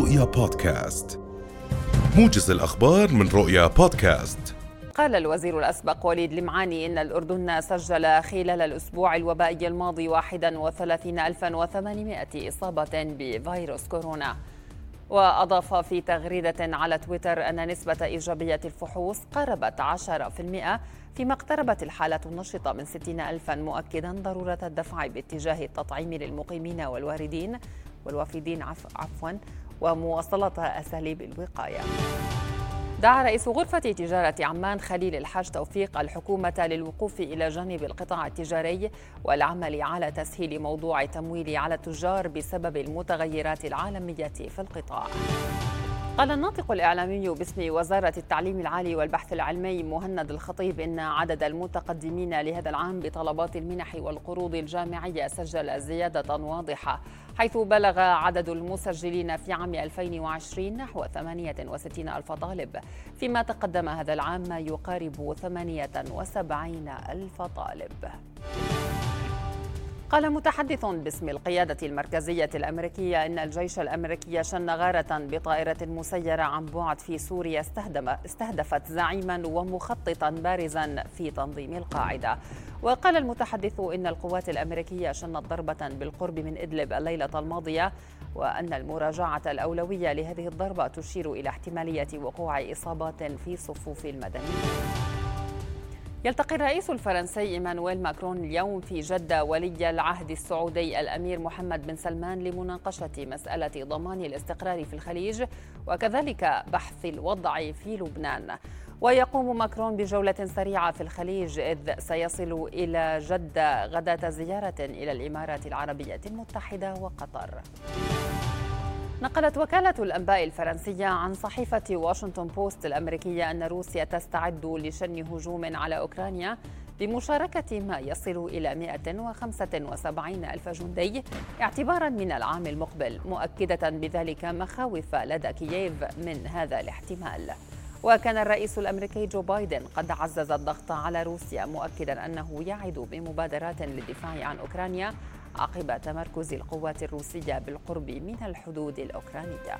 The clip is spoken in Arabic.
رؤيا بودكاست. موجز الأخبار من رؤيا بودكاست. قال الوزير الأسبق وليد لمعاني إن الأردن سجل خلال الأسبوع الوبائي الماضي 31800 إصابة بفيروس كورونا. وأضاف في تغريدة على تويتر أن نسبة إيجابية الفحوص قربت 10% فيما اقتربت الحالة النشطة من 60 ألفا مؤكدا ضرورة الدفع باتجاه التطعيم للمقيمين والواردين والوافدين عفوا ومواصلة أساليب الوقاية دعا رئيس غرفة تجارة عمان خليل الحاج توفيق الحكومة للوقوف إلى جانب القطاع التجاري والعمل على تسهيل موضوع التمويل على التجار بسبب المتغيرات العالمية في القطاع. قال الناطق الإعلامي باسم وزارة التعليم العالي والبحث العلمي مهند الخطيب إن عدد المتقدمين لهذا العام بطلبات المنح والقروض الجامعية سجل زيادة واضحة حيث بلغ عدد المسجلين في عام 2020 نحو 68 ألف طالب. فيما تقدم هذا العام ما يقارب 78 ألف طالب. قال متحدث باسم القيادة المركزية الأمريكية إن الجيش الأمريكي شن غارة بطائرة مسيرة عن بعد في سوريا استهدفت زعيما ومخططا بارزا في تنظيم القاعدة. وقال المتحدث إن القوات الأمريكية شنت ضربة بالقرب من إدلب الليلة الماضية وأن المراجعة الأولوية لهذه الضربة تشير إلى احتمالية وقوع إصابات في صفوف المدنيين. يلتقي الرئيس الفرنسي إيمانويل ماكرون اليوم في جدة ولي العهد السعودي الأمير محمد بن سلمان لمناقشة مسألة ضمان الاستقرار في الخليج وكذلك بحث الوضع في لبنان ويقوم ماكرون بجولة سريعة في الخليج إذ سيصل إلى جدة غداة زيارة إلى الإمارات العربية المتحدة وقطر. نقلت وكالة الأنباء الفرنسية عن صحيفة واشنطن بوست الأمريكية أن روسيا تستعد لشن هجوم على أوكرانيا بمشاركة ما يصل إلى 175 ألف جندي اعتبارا من العام المقبل مؤكدة بذلك مخاوف لدى كييف من هذا الاحتمال. وكان الرئيس الأمريكي جو بايدن قد عزز الضغط على روسيا مؤكدا أنه يعد بمبادرات للدفاع عن أوكرانيا عقب تمركز القوات الروسية بالقرب من الحدود الأوكرانية.